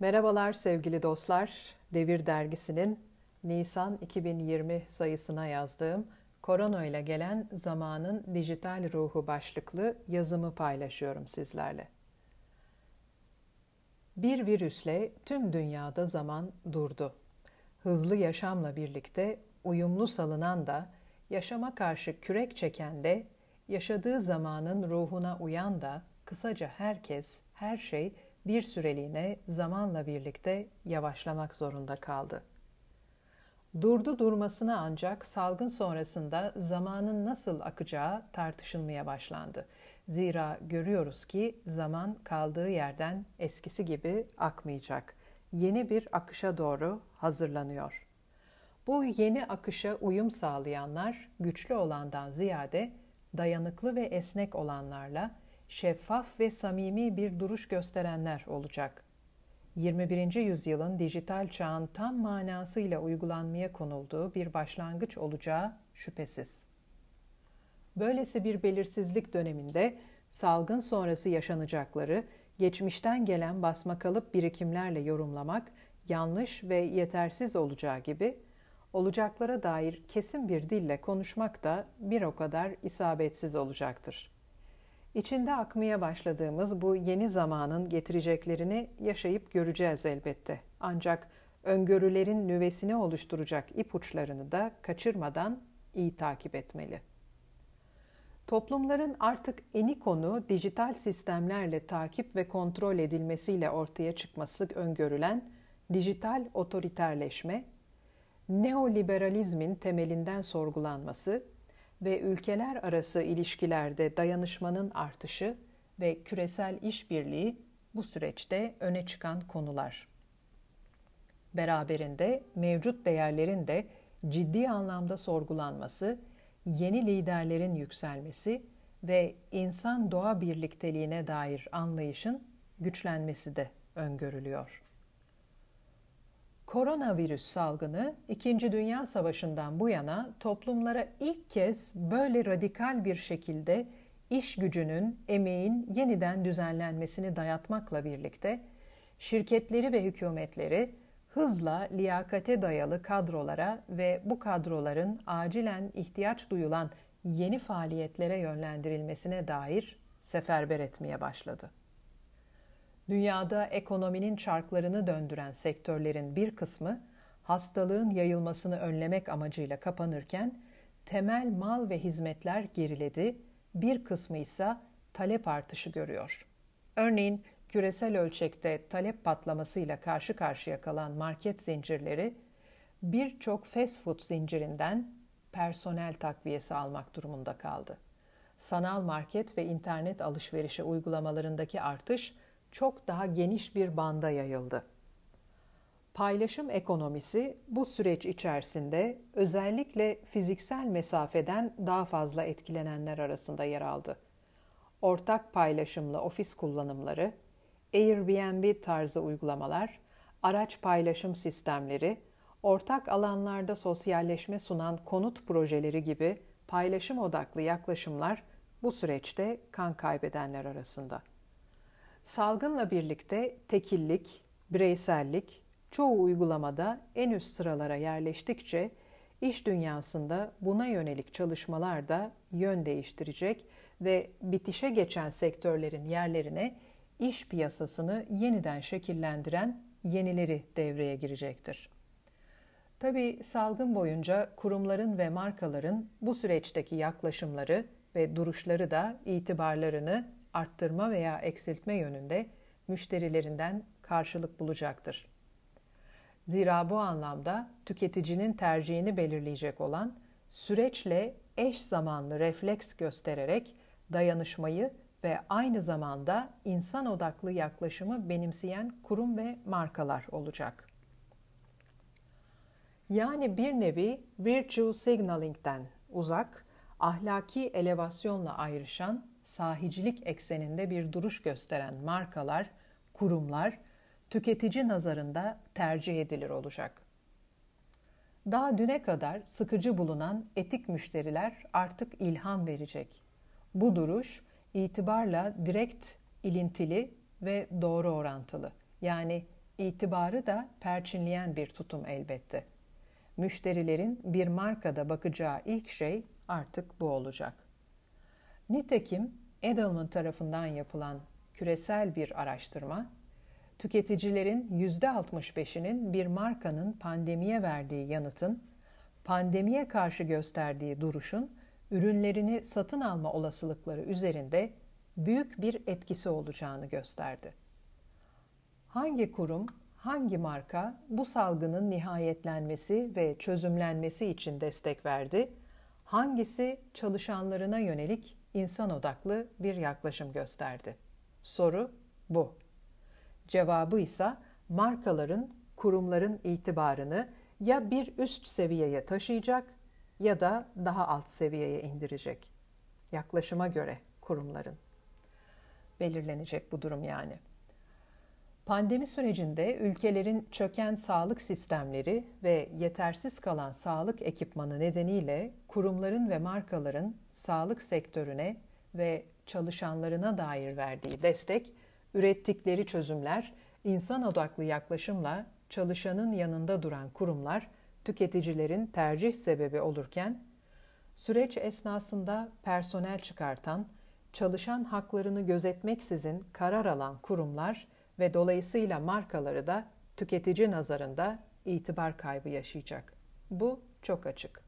Merhabalar sevgili dostlar. Devir Dergisi'nin Nisan 2020 sayısına yazdığım Korona ile gelen zamanın dijital ruhu başlıklı yazımı paylaşıyorum sizlerle. Bir virüsle tüm dünyada zaman durdu. Hızlı yaşamla birlikte uyumlu salınan da, yaşama karşı kürek çeken de, yaşadığı zamanın ruhuna uyan da, kısaca herkes, her şey bir süreliğine zamanla birlikte yavaşlamak zorunda kaldı. Durdu durmasına ancak salgın sonrasında zamanın nasıl akacağı tartışılmaya başlandı. Zira görüyoruz ki zaman kaldığı yerden eskisi gibi akmayacak. Yeni bir akışa doğru hazırlanıyor. Bu yeni akışa uyum sağlayanlar güçlü olandan ziyade dayanıklı ve esnek olanlarla şeffaf ve samimi bir duruş gösterenler olacak. 21. yüzyılın dijital çağın tam manasıyla uygulanmaya konulduğu bir başlangıç olacağı şüphesiz. Böylesi bir belirsizlik döneminde salgın sonrası yaşanacakları geçmişten gelen basmakalıp birikimlerle yorumlamak yanlış ve yetersiz olacağı gibi olacaklara dair kesin bir dille konuşmak da bir o kadar isabetsiz olacaktır. İçinde akmaya başladığımız bu yeni zamanın getireceklerini yaşayıp göreceğiz elbette. Ancak öngörülerin nüvesini oluşturacak ipuçlarını da kaçırmadan iyi takip etmeli. Toplumların artık eni konu dijital sistemlerle takip ve kontrol edilmesiyle ortaya çıkması öngörülen dijital otoriterleşme, neoliberalizmin temelinden sorgulanması ve ülkeler arası ilişkilerde dayanışmanın artışı ve küresel işbirliği bu süreçte öne çıkan konular. Beraberinde mevcut değerlerin de ciddi anlamda sorgulanması, yeni liderlerin yükselmesi ve insan doğa birlikteliğine dair anlayışın güçlenmesi de öngörülüyor. Koronavirüs salgını 2. Dünya Savaşı'ndan bu yana toplumlara ilk kez böyle radikal bir şekilde iş gücünün, emeğin yeniden düzenlenmesini dayatmakla birlikte şirketleri ve hükümetleri hızla liyakate dayalı kadrolara ve bu kadroların acilen ihtiyaç duyulan yeni faaliyetlere yönlendirilmesine dair seferber etmeye başladı. Dünyada ekonominin çarklarını döndüren sektörlerin bir kısmı hastalığın yayılmasını önlemek amacıyla kapanırken temel mal ve hizmetler geriledi, bir kısmı ise talep artışı görüyor. Örneğin küresel ölçekte talep patlamasıyla karşı karşıya kalan market zincirleri birçok fast food zincirinden personel takviyesi almak durumunda kaldı. Sanal market ve internet alışverişi uygulamalarındaki artış çok daha geniş bir banda yayıldı. Paylaşım ekonomisi bu süreç içerisinde özellikle fiziksel mesafeden daha fazla etkilenenler arasında yer aldı. Ortak paylaşımlı ofis kullanımları, Airbnb tarzı uygulamalar, araç paylaşım sistemleri, ortak alanlarda sosyalleşme sunan konut projeleri gibi paylaşım odaklı yaklaşımlar bu süreçte kan kaybedenler arasında. Salgınla birlikte tekillik, bireysellik çoğu uygulamada en üst sıralara yerleştikçe iş dünyasında buna yönelik çalışmalar da yön değiştirecek ve bitişe geçen sektörlerin yerlerine iş piyasasını yeniden şekillendiren yenileri devreye girecektir. Tabi salgın boyunca kurumların ve markaların bu süreçteki yaklaşımları ve duruşları da itibarlarını arttırma veya eksiltme yönünde müşterilerinden karşılık bulacaktır. Zira bu anlamda tüketicinin tercihini belirleyecek olan süreçle eş zamanlı refleks göstererek dayanışmayı ve aynı zamanda insan odaklı yaklaşımı benimseyen kurum ve markalar olacak. Yani bir nevi virtue signaling'den uzak, ahlaki elevasyonla ayrışan sahicilik ekseninde bir duruş gösteren markalar, kurumlar tüketici nazarında tercih edilir olacak. Daha düne kadar sıkıcı bulunan etik müşteriler artık ilham verecek. Bu duruş itibarla direkt ilintili ve doğru orantılı. Yani İtibarı da perçinleyen bir tutum elbette. Müşterilerin bir markada bakacağı ilk şey artık bu olacak. Nitekim Edelman tarafından yapılan küresel bir araştırma, tüketicilerin %65'inin bir markanın pandemiye verdiği yanıtın, pandemiye karşı gösterdiği duruşun ürünlerini satın alma olasılıkları üzerinde büyük bir etkisi olacağını gösterdi. Hangi kurum, hangi marka bu salgının nihayetlenmesi ve çözümlenmesi için destek verdi? Hangisi çalışanlarına yönelik insan odaklı bir yaklaşım gösterdi? Soru bu. Cevabı ise markaların, kurumların itibarını ya bir üst seviyeye taşıyacak ya da daha alt seviyeye indirecek. Yaklaşıma göre kurumların belirlenecek bu durum yani. Pandemi sürecinde ülkelerin çöken sağlık sistemleri ve yetersiz kalan sağlık ekipmanı nedeniyle kurumların ve markaların sağlık sektörüne ve çalışanlarına dair verdiği destek, ürettikleri çözümler, insan odaklı yaklaşımla çalışanın yanında duran kurumlar tüketicilerin tercih sebebi olurken, süreç esnasında personel çıkartan, çalışan haklarını gözetmeksizin karar alan kurumlar ve dolayısıyla markaları da tüketici nazarında itibar kaybı yaşayacak. Bu çok açık.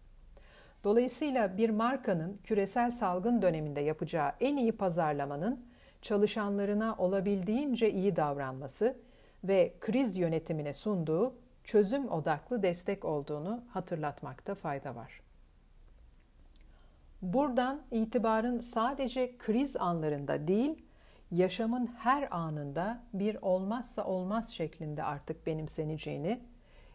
Dolayısıyla bir markanın küresel salgın döneminde yapacağı en iyi pazarlamanın çalışanlarına olabildiğince iyi davranması ve kriz yönetimine sunduğu çözüm odaklı destek olduğunu hatırlatmakta fayda var. Buradan itibarın sadece kriz anlarında değil, yaşamın her anında bir olmazsa olmaz şeklinde artık benimseneceğini,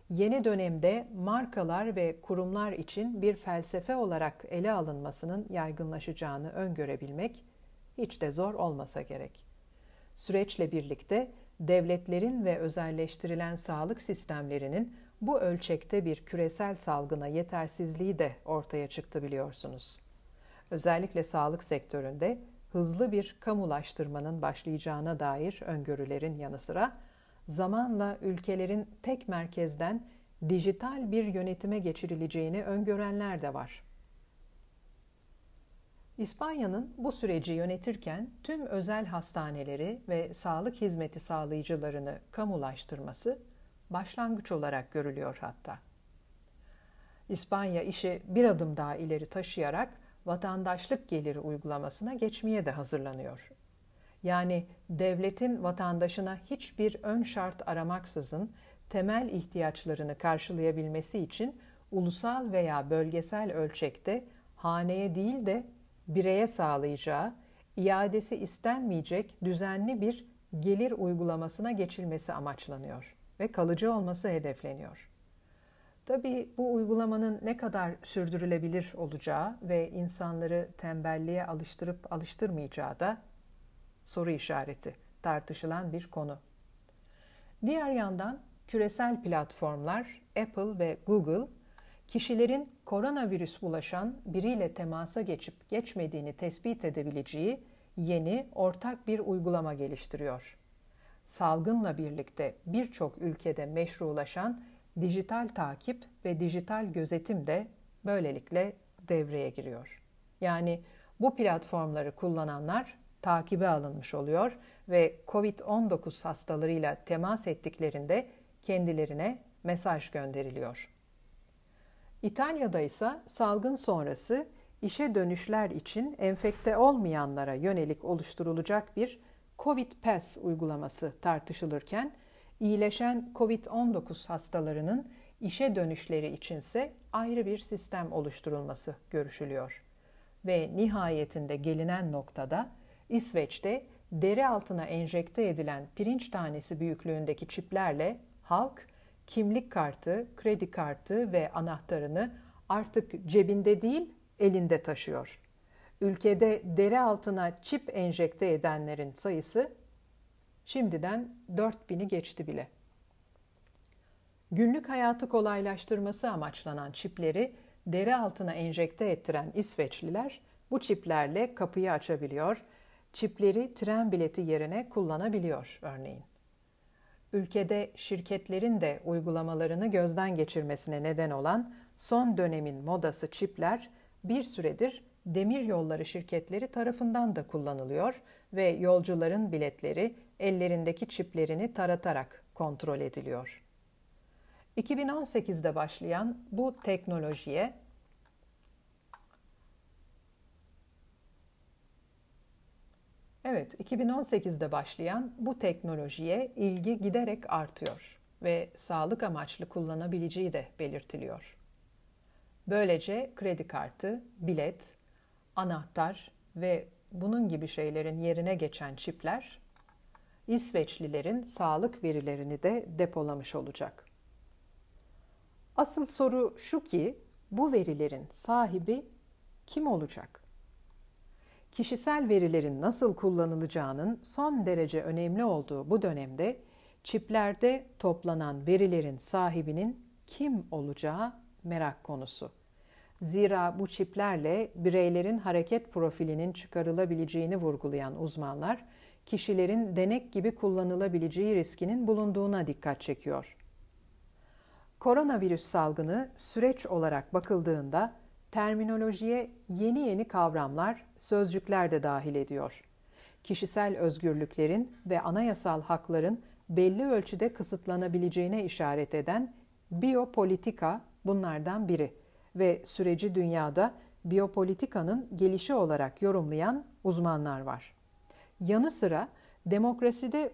yeni dönemde markalar ve kurumlar için bir felsefe olarak ele alınmasının yaygınlaşacağını öngörebilmek hiç de zor olmasa gerek. Süreçle birlikte devletlerin ve özelleştirilen sağlık sistemlerinin bu ölçekte bir küresel salgına yetersizliği de ortaya çıktı biliyorsunuz. Özellikle sağlık sektöründe hızlı bir kamulaştırmanın başlayacağına dair öngörülerin yanı sıra zamanla ülkelerin tek merkezden dijital bir yönetime geçirileceğini öngörenler de var. İspanya'nın bu süreci yönetirken tüm özel hastaneleri ve sağlık hizmeti sağlayıcılarını kamulaştırması başlangıç olarak görülüyor hatta. İspanya işi bir adım daha ileri taşıyarak vatandaşlık geliri uygulamasına geçmeye de hazırlanıyor. Yani devletin vatandaşına hiçbir ön şart aramaksızın temel ihtiyaçlarını karşılayabilmesi için ulusal veya bölgesel ölçekte haneye değil de bireye sağlayacağı, iadesi istenmeyecek düzenli bir gelir uygulamasına geçilmesi amaçlanıyor ve kalıcı olması hedefleniyor. Tabii bu uygulamanın ne kadar sürdürülebilir olacağı ve insanları tembelliğe alıştırıp alıştırmayacağı da soru işareti, tartışılan bir konu. Diğer yandan küresel platformlar Apple ve Google kişilerin koronavirüs bulaşan biriyle temasa geçip geçmediğini tespit edebileceği yeni ortak bir uygulama geliştiriyor. Salgınla birlikte birçok ülkede meşrulaşan dijital takip ve dijital gözetim de böylelikle devreye giriyor. Yani bu platformları kullananlar takibe alınmış oluyor ve COVID-19 hastalarıyla temas ettiklerinde kendilerine mesaj gönderiliyor. İtalya'da ise salgın sonrası işe dönüşler için enfekte olmayanlara yönelik oluşturulacak bir Covid Pass uygulaması tartışılırken iyileşen COVID-19 hastalarının işe dönüşleri içinse ayrı bir sistem oluşturulması görüşülüyor. Ve nihayetinde gelinen noktada İsveç'te deri altına enjekte edilen pirinç tanesi büyüklüğündeki çiplerle halk kimlik kartı, kredi kartı ve anahtarını artık cebinde değil elinde taşıyor. Ülkede deri altına çip enjekte edenlerin sayısı şimdiden 4000'i geçti bile. Günlük hayatı kolaylaştırması amaçlanan çipleri deri altına enjekte ettiren İsveçliler bu çiplerle kapıyı açabiliyor, çipleri tren bileti yerine kullanabiliyor örneğin. ülkede şirketlerin de uygulamalarını gözden geçirmesine neden olan son dönemin modası çipler bir süredir demir yolları şirketleri tarafından da kullanılıyor ve yolcuların biletleri ellerindeki çiplerini taratarak kontrol ediliyor. 2018'de başlayan bu teknolojiye Evet, 2018'de başlayan bu teknolojiye ilgi giderek artıyor ve sağlık amaçlı kullanabileceği de belirtiliyor. Böylece kredi kartı, bilet, anahtar ve bunun gibi şeylerin yerine geçen çipler İsveçlilerin sağlık verilerini de depolamış olacak. Asıl soru şu ki bu verilerin sahibi kim olacak? Kişisel verilerin nasıl kullanılacağının son derece önemli olduğu bu dönemde çiplerde toplanan verilerin sahibinin kim olacağı merak konusu. Zira bu çiplerle bireylerin hareket profilinin çıkarılabileceğini vurgulayan uzmanlar, kişilerin denek gibi kullanılabileceği riskinin bulunduğuna dikkat çekiyor. Koronavirüs salgını süreç olarak bakıldığında terminolojiye yeni yeni kavramlar, sözcükler de dahil ediyor. Kişisel özgürlüklerin ve anayasal hakların belli ölçüde kısıtlanabileceğine işaret eden biyopolitika bunlardan biri ve süreci dünyada biyopolitikanın gelişi olarak yorumlayan uzmanlar var. Yanı sıra demokraside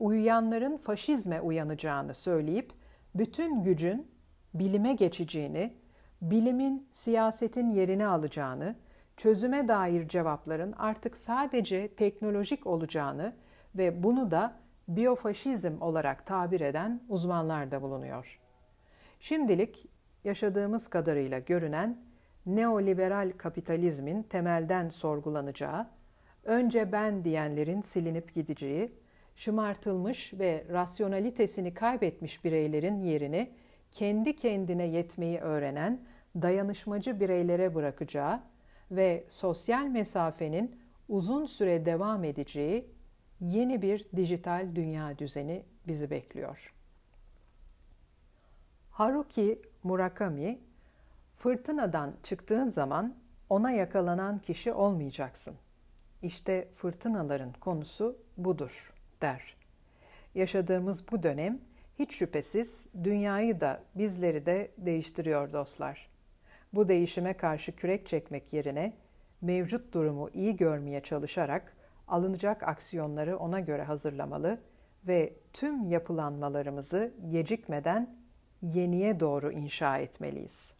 uyuyanların faşizme uyanacağını söyleyip bütün gücün bilime geçeceğini, bilimin siyasetin yerini alacağını, çözüme dair cevapların artık sadece teknolojik olacağını ve bunu da biyofaşizm olarak tabir eden uzmanlar da bulunuyor. Şimdilik yaşadığımız kadarıyla görünen neoliberal kapitalizmin temelden sorgulanacağı, önce ben diyenlerin silinip gideceği, şımartılmış ve rasyonalitesini kaybetmiş bireylerin yerini kendi kendine yetmeyi öğrenen dayanışmacı bireylere bırakacağı ve sosyal mesafenin uzun süre devam edeceği yeni bir dijital dünya düzeni bizi bekliyor. Haruki Murakami, fırtınadan çıktığın zaman ona yakalanan kişi olmayacaksın. İşte fırtınaların konusu budur, der. Yaşadığımız bu dönem hiç şüphesiz dünyayı da bizleri de değiştiriyor dostlar. Bu değişime karşı kürek çekmek yerine mevcut durumu iyi görmeye çalışarak alınacak aksiyonları ona göre hazırlamalı ve tüm yapılanmalarımızı gecikmeden yeniye doğru inşa etmeliyiz.